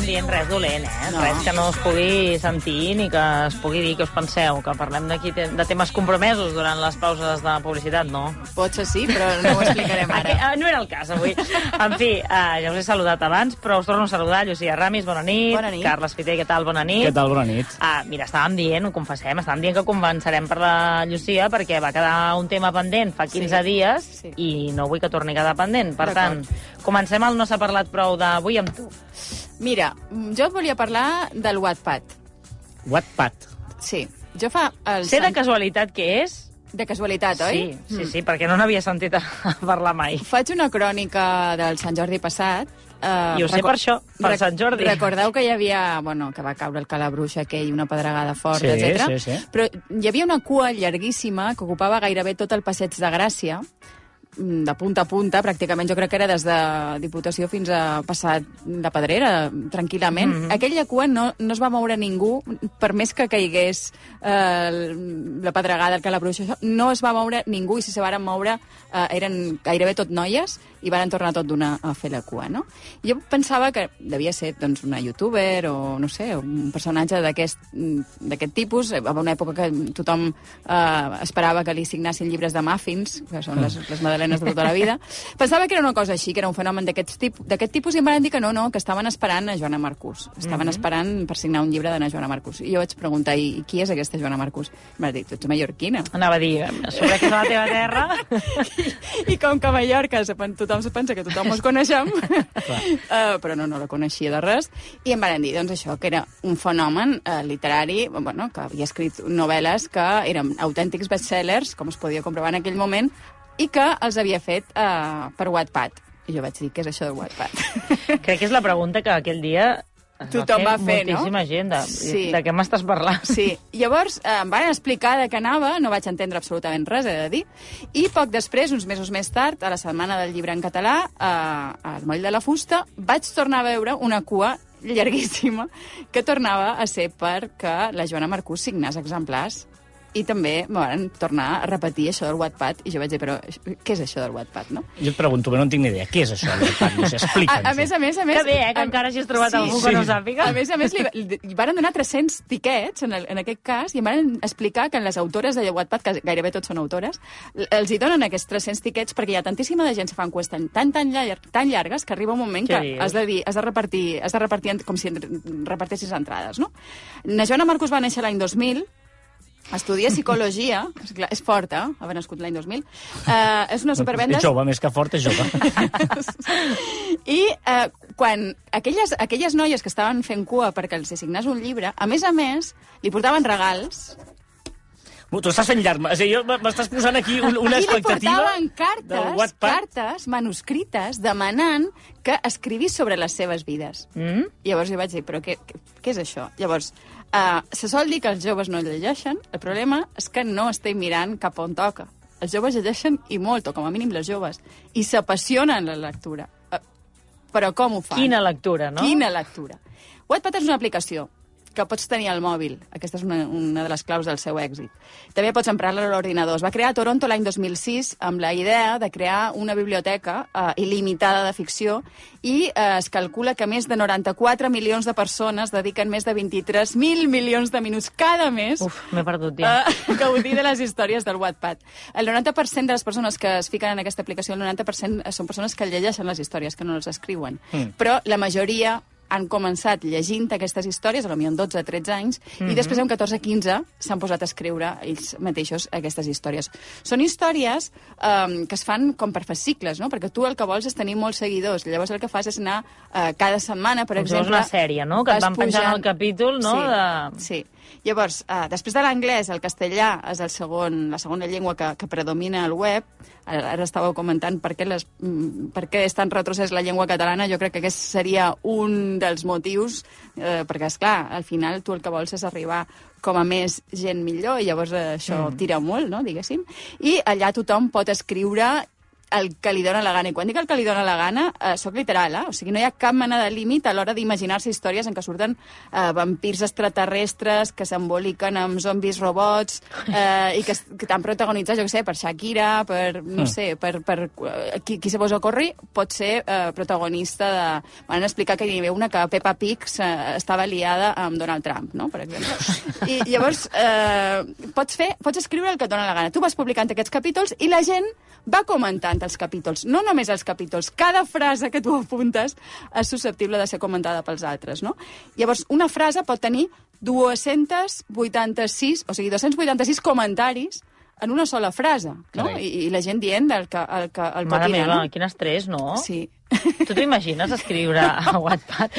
Estàvem dient res dolent, eh? No. Res que no es pugui sentir ni que es pugui dir que us penseu, que parlem d'aquí te- de temes compromesos durant les pauses de publicitat, no. Potser sí, però no ho explicarem ara. ah, no era el cas, avui. En fi, uh, ja us he saludat abans, però us torno a saludar. Llucia Ramis, bona nit. Bona nit. Carles Fiter, què tal? Bona nit. Què tal? Bona nit. Ah, mira, estàvem dient, ho confessem, estàvem dient que començarem per la Llucia perquè va quedar un tema pendent fa 15 Sí. dies Sí. i no vull que torni a quedar pendent. Per tant, comencem el No s'ha parlat prou d'avui amb tu. Mira, jo et volia parlar del Wattpad. Wattpad. Sí, jo fa... El Sé de sant- casualitat que és... de casualitat, oi? Sí, sí, sí, perquè no n'havia sentit a, a parlar mai. Faig una crònica del Sant Jordi passat. Uh, I ho sé per això, per Sant Jordi. Recordeu que hi havia, bueno, que va caure el calabruix aquell, una pedregada forta, Sí, etc. sí, sí. Però hi havia una cua llarguíssima que ocupava gairebé tot el passeig de Gràcia, mm, de punta a punta, pràcticament jo crec que era des de Diputació fins a passar de Pedrera, tranquil·lament. Mm. -hmm. Aquella cua no, no es va moure ningú, per més que caigués eh, la pedregada, el calabruix, això, no es va moure ningú, i si se varen moure eh, eren gairebé tot noies, i van tornar tot d'una a fer la cua, no? Jo pensava que devia ser doncs, una youtuber o, no sé, un personatge d'aquest tipus. Va haver una època que tothom eh, esperava que li signessin llibres de muffins, que són les, les madalenes de tota la vida. Pensava que era una cosa així, que era un fenomen d'aquest tipus, d'aquest tipus, i em van dir que no, no, que estaven esperant a Joana Marcús. Estaven esperant per signar un llibre d'Anna Joana Marcús. I jo vaig preguntar, i, i qui és aquesta Joana Marcús? Em va dir, tu ets mallorquina. Anava a dir, sobre que és la teva terra... I com que a Mallorca se pen- tothom se pensa que tothom ens coneixem, uh, però no, no la coneixia de res, i em van dir doncs, això, que era un fenomen uh, literari, bueno, que havia escrit novel·les que eren autèntics bestsellers, com es podia comprovar en aquell moment, i que els havia fet uh, per Wattpad. I jo vaig dir, què és això del Wattpad? Crec que és la pregunta que aquell dia Tothom va fer, no? moltíssima gent. De, Sí. de què m'estàs parlant? Sí, llavors eh, em van explicar de què anava, no vaig entendre absolutament res, he de dir, i poc després, uns mesos més tard, a la Setmana del Llibre en Català, eh, al Moll de la Fusta, vaig tornar a veure una cua llarguíssima que tornava a ser perquè la Joana Marcús signés exemplars i també me van tornar a repetir això del Wattpad i jo vaig dir, però què és això del Wattpad, no? Jo et pregunto, però no en tinc ni idea. Què és això del Wattpad? No sé, A, explica'ns. a més, a més, a més... Que bé, eh, que a- encara hagis trobat algú que sí. no sàpiga. A més a més, li, li, li van donar 300 tiquets, en, el, en aquest cas, i em van explicar que les autores de Wattpad, que gairebé tots són autores, els hi donen aquests 300 tiquets perquè hi ha tantíssima de gent que fan qüestions tan, tan, llar, tan llargues que arriba un moment que dius? has de, dir, has de repartir, has de repartir en- com si en- repartessis entrades, no? Na Joana Marcus va néixer l'any 2000, estudia psicologia, és, clar, és forta, haver nascut l'any 2000, uh, és una supervenda... És jove, més que fort, és jove. I eh, quan aquelles, aquelles noies que estaven fent cua perquè els assignés un llibre, a més a més, li portaven regals Tu estàs fent llarg. És a dir, m'estàs posant aquí un, una li expectativa portaven del cartes, cartes manuscrites demanant que escrivís sobre les seves vides. Mm? Llavors jo vaig dir, però què, què, què és això? Llavors, uh, se sol dir que els joves no llegeixen, el problema és que no estem mirant cap on toca. Els joves llegeixen i molt, o com a mínim les joves, i s'apassionen la lectura. Uh, però com ho fan? Quina lectura, no? Quina lectura. Wattpad és una aplicació que pots tenir al mòbil. Aquesta és una, una de les claus del seu èxit. També pots emprar-la a l'ordinador. Es va crear a Toronto l'any 2006 amb la idea de crear una biblioteca eh, il·limitada de ficció i eh, es calcula que més de 94 milions de persones dediquen més de 23.000 milions de minuts cada mes Uf, m'he perdut, ja. a gaudir de les històries del Wattpad. El 90% de les persones que es fiquen en aquesta aplicació, el 90% són persones que llegeixen les històries, que no les escriuen. Mm. Però la majoria han començat llegint aquestes històries, potser amb 12 13 anys, mm -hmm. i després amb 14 15 s'han posat a escriure ells mateixos aquestes històries. Són històries um, que es fan com per fascicles, no? perquè tu el que vols és tenir molts seguidors. Llavors el que fas és anar uh, cada setmana, per fos exemple... una sèrie, no? Que et van penjant el capítol, no? Sí, De- sí. Llavors, uh, després de l'anglès, el castellà és el segon, la segona llengua que, que predomina al web. ara, ara estàveu comentant per què, les, mm, per què és tan retrocés la llengua catalana, jo crec que aquest seria un dels motius, eh, perquè, és clar al final tu el que vols és arribar com a més gent millor, i llavors eh, això mm. tira molt, no?, diguéssim. I allà tothom pot escriure el que li dóna la gana. I quan dic el que li dóna la gana, eh, soc literal, eh? O sigui, no hi ha cap mena de límit a l'hora d'imaginar-se històries en què surten eh, vampirs extraterrestres que s'emboliquen amb zombis robots eh, i que, que estan protagonitzats, jo què sé, per Shakira, per, no Mm. sé, per, per eh, qui, qui se vos ocorri, pot ser eh, protagonista de... Van explicar que hi havia una que Peppa Pig eh, estava liada amb Donald Trump, no?, per exemple. I llavors, eh, pots, fer, pots escriure el que et dóna la gana. Tu vas publicant aquests capítols i la gent va comentant els capítols, no només els capítols. Cada frase que tu apuntes és susceptible de ser comentada pels altres, no? Llavors, una frase pot tenir 286, o sigui, 286 comentaris en una sola frase, no? I, I la gent dient el que, el que el Mare meva, no? quin estrès, no? Sí. Tu t'imagines escriure a Wattpad?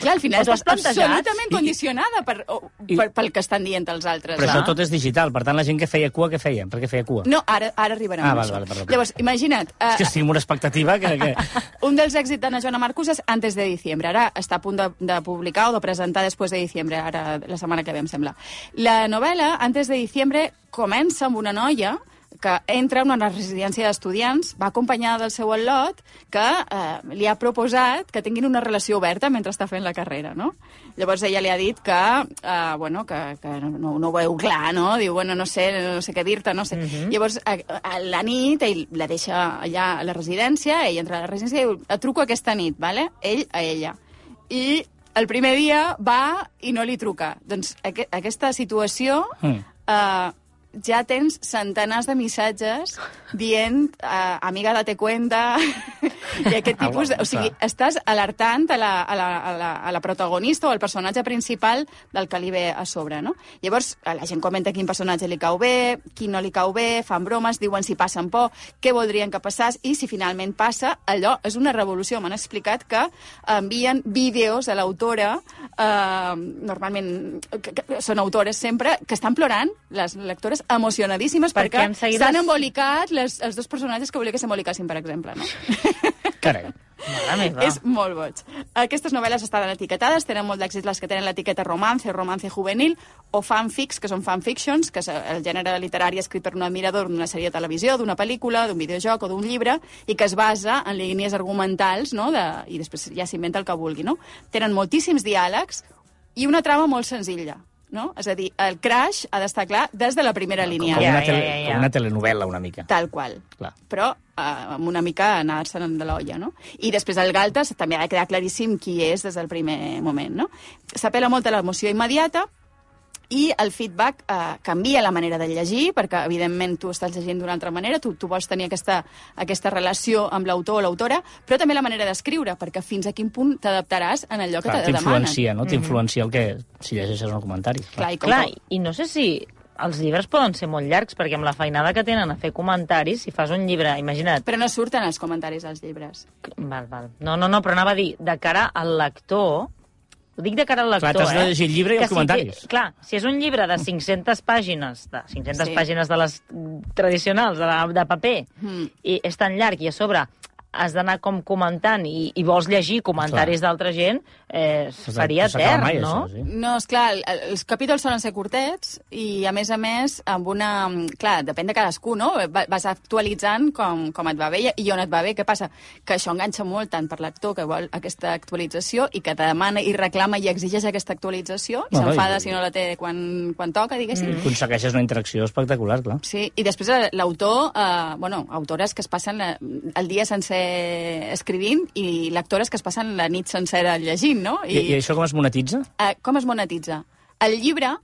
Clar, al final estàs absolutament condicionada per, o, I- per, pel que estan dient els altres. Però no? això tot és digital, per tant, la gent que feia cua, què feia? Per què feia cua? No, ara, ara arribarem Ah, a val, això. val, perdó. Llavors, imagina't, És que uh, estic amb una expectativa que... que... un dels èxits d'Anna Joana Marcus és Antes de diciembre. Ara està a punt de, de publicar o de presentar després de diciembre, ara la setmana que ve, em sembla. La novel·la, Antes de diciembre, comença amb una noia que entra en una residència d'estudiants, va acompanyada del seu al·lot, que eh, li ha proposat que tinguin una relació oberta mentre està fent la carrera, no? Llavors ella li ha dit que, eh, bueno, que, que no, no ho veu clar, no? Diu, bueno, no sé, no sé què dir-te, no sé. Llavors, a, a la nit, ell la deixa allà a la residència, ell entra a la residència i diu, et truco aquesta nit, vale? Ell a ella. I el primer dia va i no li truca. Doncs aqu aquesta situació Mm. eh, ja tens centenars de missatges dient eh, amiga date cuenta i aquest Ah, tipus de... O sigui, estàs alertant a la, a, la, a, la, a la protagonista o al personatge principal del que li ve a sobre, no? Llavors, eh, la gent comenta quin personatge li cau bé, quin no li cau bé, fan bromes, diuen si passen por, què voldrien que passàs, i si finalment passa, allò és una revolució. M'han explicat que envien vídeos a l'autora, eh, normalment que, que són autores sempre, que estan plorant, les lectores emocionadíssimes, Perquè perquè s'han es- embolicat les, els dos personatges que volia que s'embolicassin, per exemple, no? Carai. Meva. És molt boig. Aquestes novel·les estan etiquetades, tenen molt d'èxit les que tenen l'etiqueta romance, romance juvenil, o fanfics, que són fanfictions, que és el gènere literari escrit per un admirador d'una sèrie de televisió, d'una pel·lícula, d'un videojoc o d'un llibre, i que es basa en línies argumentals, no? de, i després ja s'inventa el que vulgui. No? Tenen moltíssims diàlegs i una trama molt senzilla. No? És a dir, el crash ha d'estar clar des de la primera línia. Com, Ja, una ja, tele, ja, ja. com una telenovel·la, una mica. Tal qual. Clar. Però eh, amb una mica anar-se'n de l'olla, no? I després el Galtes també ha de quedar claríssim qui és des del primer moment, no? S'apela molt a l'emoció immediata, i el feedback eh, canvia la manera de llegir, perquè, evidentment, tu estàs llegint d'una altra manera, tu, tu vols tenir aquesta, aquesta relació amb l'autor o l'autora, però també la manera d'escriure, perquè fins a quin punt t'adaptaràs en allò que Clar, te demanen. t'influencia, no? T'influencia el que... Si llegeixes un comentari. Clar, i com Clar, que- i no sé si els llibres poden ser molt llargs, perquè amb la feinada que tenen a fer comentaris, si fas un llibre, imagina't... Però no surten els comentaris als llibres. Val, val. No, no, no, però anava a dir, de cara al lector... Ho dic de cara al lector, Clar, t'has de eh? llegir el llibre i Que els comentaris. Si, clar, si és un llibre de 500 pàgines, de 500 Sí. sí. pàgines de les tradicionals, de, la, de paper, Mm. i és tan llarg i a sobre has d'anar com comentant i, i vols llegir comentaris d'altra gent, eh, No s'acaba etern, mai, no? Això, sí? No, és clar, el- els capítols solen ser curtets i, a més a més, amb una... Clar, depèn de cadascú, no? Va- Vas actualitzant com, com et va bé i on et va bé. Què passa? Que això enganxa molt tant per l'actor que vol aquesta actualització i que te demana i reclama i exigeix aquesta actualització i Bueno, s'enfada i- si no la té quan, quan toca, diguéssim. Aconsegueixes una interacció espectacular, clar. Sí, i després eh, l'autor, eh, bueno, autores que es passen la, el dia sencer escrivint i lectores que es passen la nit sencera llegint, no? I, I això com es monetitza? Eh, com es monetitza? El llibre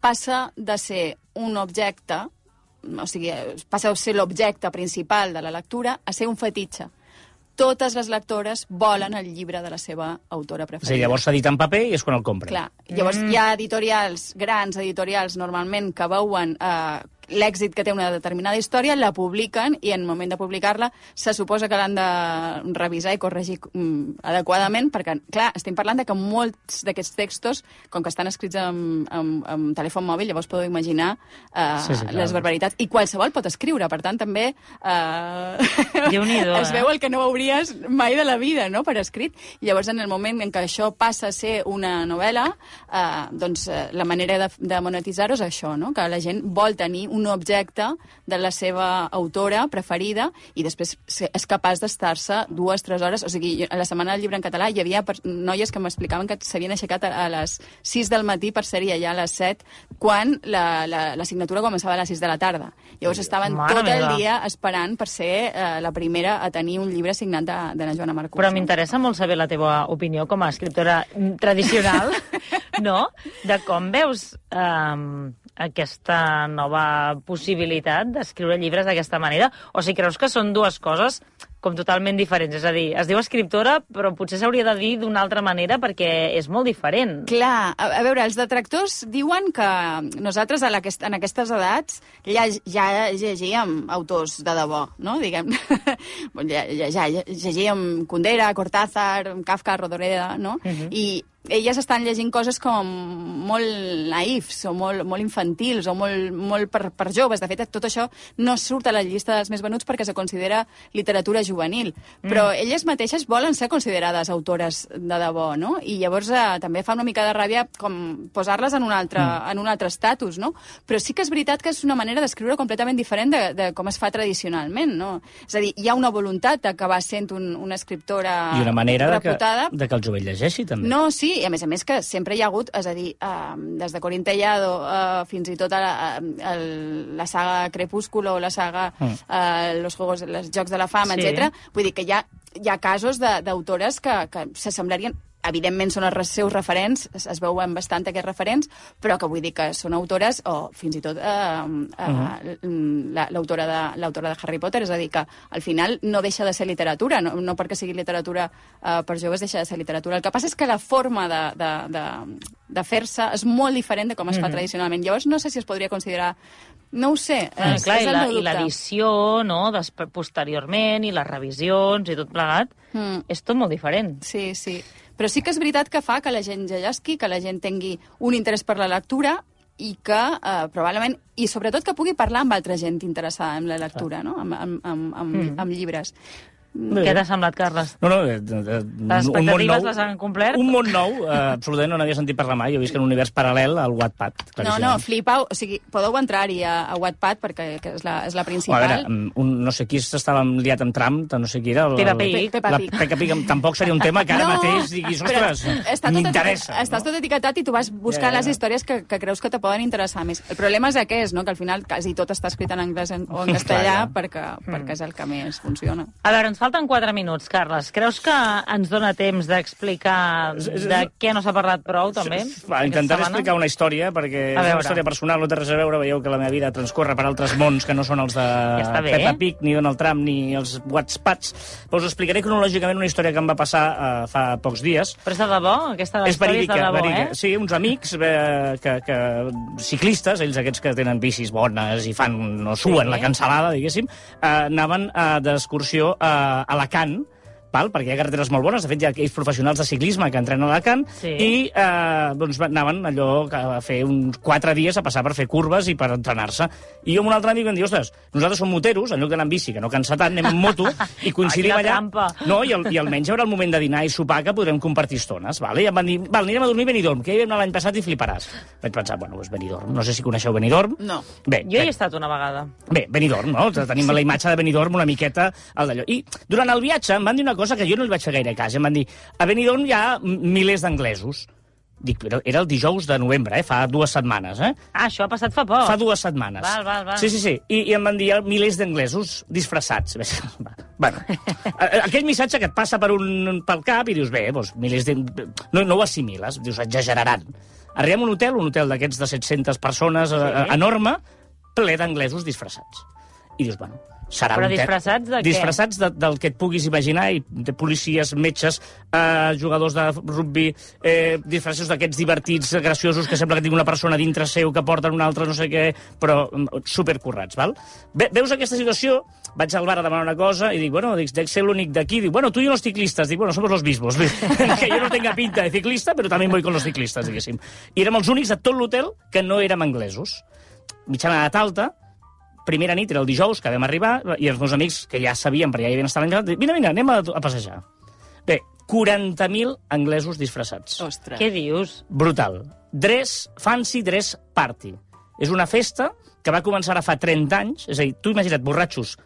passa de ser un objecte, o sigui, eh, passa a ser l'objecte principal de la lectura a ser un fetitxe. Totes les lectores volen el llibre de la seva autora És a preferida. dir, llavors s'edita en paper i és quan el compren. Clar. Llavors mm. hi ha editorials, grans editorials, normalment, que veuen eh, l'èxit que té una determinada història, la publiquen i en el moment de publicar-la se suposa que l'han de revisar i corregir mm, adequadament, perquè, clar, estem parlant de que molts d'aquests textos, com que estan escrits amb, amb, amb telèfon mòbil, llavors podeu imaginar eh, Sí, sí, clar. les barbaritats. I qualsevol pot escriure, per tant, també eh, es eh? veu el que no veuries mai de la vida, no?, per escrit. I llavors, en el moment en què això passa a ser una novel·la, eh, doncs eh, la manera de, de monetitzar-ho és això, no?, que la gent vol tenir un objecte de la seva autora preferida i després és capaç d'estar-se dues, tres hores... O sigui, a la Setmana del Llibre en Català hi havia noies que m'explicaven que s'havien aixecat a, les 6 del matí per ser-hi allà a les 7, quan la, la, la signatura començava a les 6 de la tarda. Llavors estaven Mare tot el meva. dia esperant per ser eh, la primera a tenir un llibre signat de, de la Joana Marcús. Però m'interessa molt saber la teva opinió com a escriptora tradicional, no?, de com veus um, aquesta nova possibilitat d'escriure llibres d'aquesta manera, o si creus que són dues coses com totalment diferents. És a dir, es diu escriptora, però potser s'hauria de dir d'una altra manera perquè és molt diferent. Clar, a, a veure, els detractors diuen que nosaltres en, aquest, en aquestes edats ja, ja llegíem autors de debò, no? Diguem, ja, ja, ja llegíem Kundera, Cortázar, Kafka, Rodoreda, no? Uh -huh. I elles estan llegint coses com molt naïfs o molt, molt infantils o molt, molt per, per joves. De fet, tot això no surt a la llista dels més venuts perquè se considera literatura juvenil. Però elles mateixes volen ser considerades autores de debò, no? I llavors eh, també fa una mica de ràbia com posar-les en un altre, en un altre estatus, no? Però sí que és veritat que és una manera d'escriure completament diferent de, de com es fa tradicionalment, no? És a dir, hi ha una voluntat d'acabar sent un, una escriptora I una manera de que, reputada, de que el jovell llegeixi, també. no, sí, i a més a més que sempre hi ha hagut, és a dir, uh, des de Corintellado uh, fins i tot a la, a, la saga Crepúsculo, la saga Mm. uh, Los Juegos, els Jocs de la Fama, Sí. etc. Vull dir que hi ha, hi ha casos de- d'autores que, que s'assemblarien evidentment són els seus referents, es, es veuen bastant aquests referents, però que vull dir que són autores, o fins i tot eh, eh, la- l'autora de, l'autora de Harry Potter, és a dir, que al final no deixa de ser literatura, no, no perquè sigui literatura eh, per joves deixa de ser literatura. El que passa és que la forma de, de, de, de fer-se és molt diferent de com es fa tradicionalment. Llavors no sé si es podria considerar... No ho sé, Ah, és, clar, és i l'edició, no?, després, posteriorment, i les revisions, i tot plegat, Mm. és tot molt diferent. Sí, sí. Però sí que és veritat que fa que la gent llegeixi, que la gent tingui un interès per la lectura i que eh, probablement, i sobretot que pugui parlar amb altra gent interessada en la lectura, no? amb, amb, amb, amb, Mm. amb llibres. Bé. Què t'ha semblat, Carles? No, no, de, de, Les un món nou- les han complert? Un món nou, eh, absolutament no n'havia sentit parlar mai. Jo he vist que en un univers paral·lel al Wattpad. No, no, flipau. O sigui, podeu entrar-hi a, a Wattpad perquè que és, la, és la O, a principal. veure, mm, un, no sé qui s'estava liat amb Trump, no sé qui era. el- Peppa Pig. Peppa La Pig. Peppa Pig tampoc seria un tema que ara mateix diguis, ostres, està tot m'interessa. etiquetat- Estàs tot etiquetat i tu vas buscar ja. les històries que, que creus que te poden interessar més. El problema és aquest, no? que al final quasi tot està escrit en anglès en- o en castellà Clar, ja. perquè, perquè és el que més funciona. A veure, ens falten 4 minuts, Carles. Creus que ens dona temps d'explicar És- és- de què no s'ha parlat prou, també? Va, intentaré explicar una història, perquè A és una història personal, no té res a veure, veieu que la meva vida transcorre per altres mons que no són els de està bé. Peppa Pig, ni Donald Trump, ni els Whatsapps. Però us explicaré cronològicament una història que em va passar eh, fa pocs dies. Però és de debò? Aquesta És història verídica, és de debò, verídica. eh? Sí, uns amics eh, que, que, ciclistes, ells aquests que tenen bicis bones i fan, no suen Sí. la cancel·lada, diguéssim, eh, anaven eh, d'excursió eh, a Alacant, val? perquè hi ha carreteres molt bones, de fet hi ha aquells professionals de ciclisme que entrenen a Alacant, Sí. i eh, doncs anaven allò a fer uns quatre dies a passar per fer curves i per entrenar-se. I jo amb un altre amic em diu, ostres, nosaltres som moteros, en lloc d'anar en bici, que no cansa tant, anem en moto, i coincidim Ai, allà... trampa. No, i, el, i almenys hi haurà el moment de dinar i sopar que podrem compartir estones, vale? I em van dir, val, anirem a dormir a Benidorm, que hi vam anar l'any passat i fliparàs. Vaig pensar, bueno, doncs Benidorm, no sé si coneixeu Benidorm. No. Bé, Jo hi he estat una vegada. bé, Benidorm, no? Tenim la imatge de Benidorm una miqueta al d'allò. I durant el viatge em van dir una cosa que jo no li vaig fer gaire cas. Em van dir, a Benidorm hi ha milers d'anglesos. Dic, però era el dijous de novembre, eh? fa dues setmanes, eh? Ah, això ha passat fa poc. Fa dues setmanes. Val, val, val. Sí, sí, sí. I, i em van dir milers d'anglesos disfressats. Bueno, aquell missatge que et passa per un, pel cap i dius, bé, doncs, milers de... No, no ho assimiles, dius, exageraran. Arribem a un hotel, un hotel d'aquests de 700 persones, sí. Sí. enorme, ple d'anglesos disfressats. I dius, bueno, serà Però un disfressats de què? Disfressats de, del que et puguis imaginar, i de policies, metges, eh, jugadors de rugby, eh, disfressos d'aquests divertits, graciosos, que sembla que tinc una persona dintre seu que porten una altra no sé què, però mm, supercorrats, val? Ve, veus aquesta situació? Vaig al bar a demanar una cosa i dic, bueno, dic, dec ser l'únic d'aquí. Dic, bueno, tú y los ciclistas. Dic, bueno, somos los mismos. que yo no tenga pinta de ciclista, però també voy con los ciclistas, diguéssim. I érem els únics de tot l'hotel que no érem anglesos. Mitjana edat alta, primera nit, era el dijous, que vam arribar, i els meus amics, que ja sabien, perquè ja hi havien estat l'any, vine, vine, anem a, a passejar. Bé, 40.000 anglesos disfressats. Ostres. Què dius? Brutal. Dress, fancy dress party. És una festa que va començar ara fa 30 anys, és a dir, tu imagina't borratxos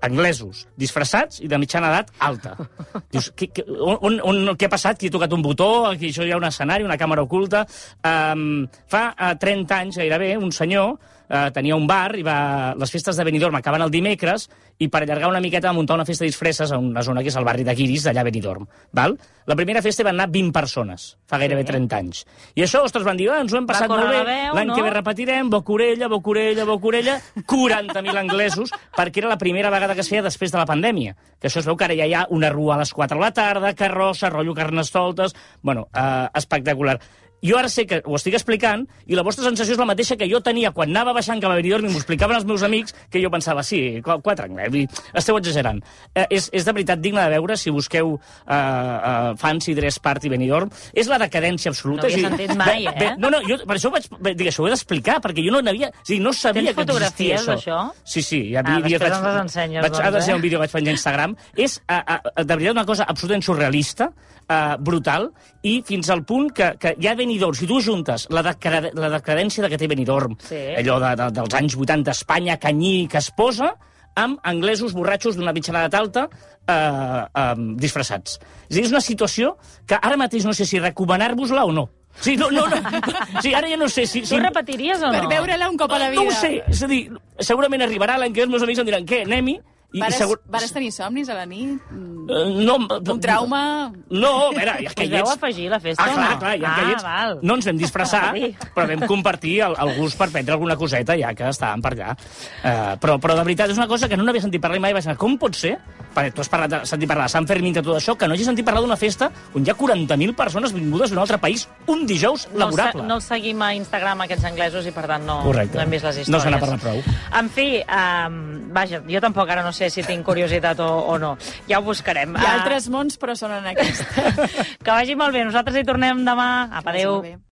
anglesos, disfressats i de mitjana edat alta. Dius, què, què, on, on, què ha passat? Qui ha tocat un botó? Aquí això hi ha un escenari, una càmera oculta. Um, fa uh, 30 anys, gairebé, un senyor uh, tenia un bar i va... Les festes de Benidorm acaben el dimecres i per allargar una miqueta va muntar una festa de disfresses a una zona que és el barri de Guiris, d'allà a Benidorm. Val? La primera festa van anar 20 persones, fa gairebé 30 anys. I això, ostres, van dir, ah, ens ho hem passat molt bé, la l'any no? que ve repetirem, Bocorella, Bocorella, Bocorella, 40.000 anglesos, perquè era la primera vegada que es feia després de la pandèmia. Que això es veu que ara ja hi ha una rua a les 4 de la tarda, carrossa, rotllo carnestoltes... Bueno, eh, espectacular. Jo ara sé que ho estic explicant i la vostra sensació és la mateixa que jo tenia quan anava baixant cap a Benidorm i m'ho explicaven els meus amics, que jo pensava, sí, qu- quatre anglès, esteu exagerant. Eh, és, és de veritat digne de veure si busqueu eh, eh, Fancy Dress Party Benidorm. És la decadència absoluta. No havia a sentit mai, bé, eh? Bé, no, no, jo per això vaig dir, això ho he d'explicar, perquè jo no n'havia... O sigui, no sabia Tens que existia fotografies això. d'això? Sí, sí, hi ha Ah, vídeos... després ens les ensenyes, vaig, doncs, eh? un vídeo vaig penjar a Instagram. És, a, a, de veritat, una cosa absolutament surrealista, uh, brutal, i fins al punt que, que ja Benidorm, si tu juntes la, decre, la decadència que té Benidorm, Sí. allò de, de, dels anys 80, Espanya, canyí, que es posa, amb anglesos borratxos d'una mitjana edat alta eh, eh, disfressats. És dir, és una situació que ara mateix no sé si recomanar-vos-la o no. Sí, no, no, no. Sí, ara ja no sé si... Tu si... repetiries o no? Per veure-la un cop a la vida. No ho sé, és a dir, segurament arribarà l'any que els meus amics em diran, què, anem-hi? I, i Vares, segur... vares tenir somnis a la nit? Mm, Eh, no, Un trauma? No, a veure, ja que hi ets... afegir la festa ah, clar, no? clar, ja ah, que hi ets... val. No ens vam disfressar, però vam compartir el, el gust per prendre alguna coseta, ja que estàvem per allà. Uh, però, però de veritat, és una cosa que no n'havia sentit parlar mai. Vaig dir, com pot ser, perquè tu has parlat, de- sentit parlar de Sant Fermín i tot això, que no hagi sentit parlar d'una festa on hi ha 40.000 persones vingudes d'un altre país un dijous No, laborable. no els seguim a Instagram, aquests anglesos, i per tant no, Correcte. no hem vist les històries. No se n'ha parlat prou. En fi, um, vaja, jo tampoc ara no sé si tinc curiositat o, o no. Ja ho buscarem. Hi ha Ah, altres mons, però són en aquest. Que vagi molt bé. Nosaltres hi tornem demà. Apa, adéu.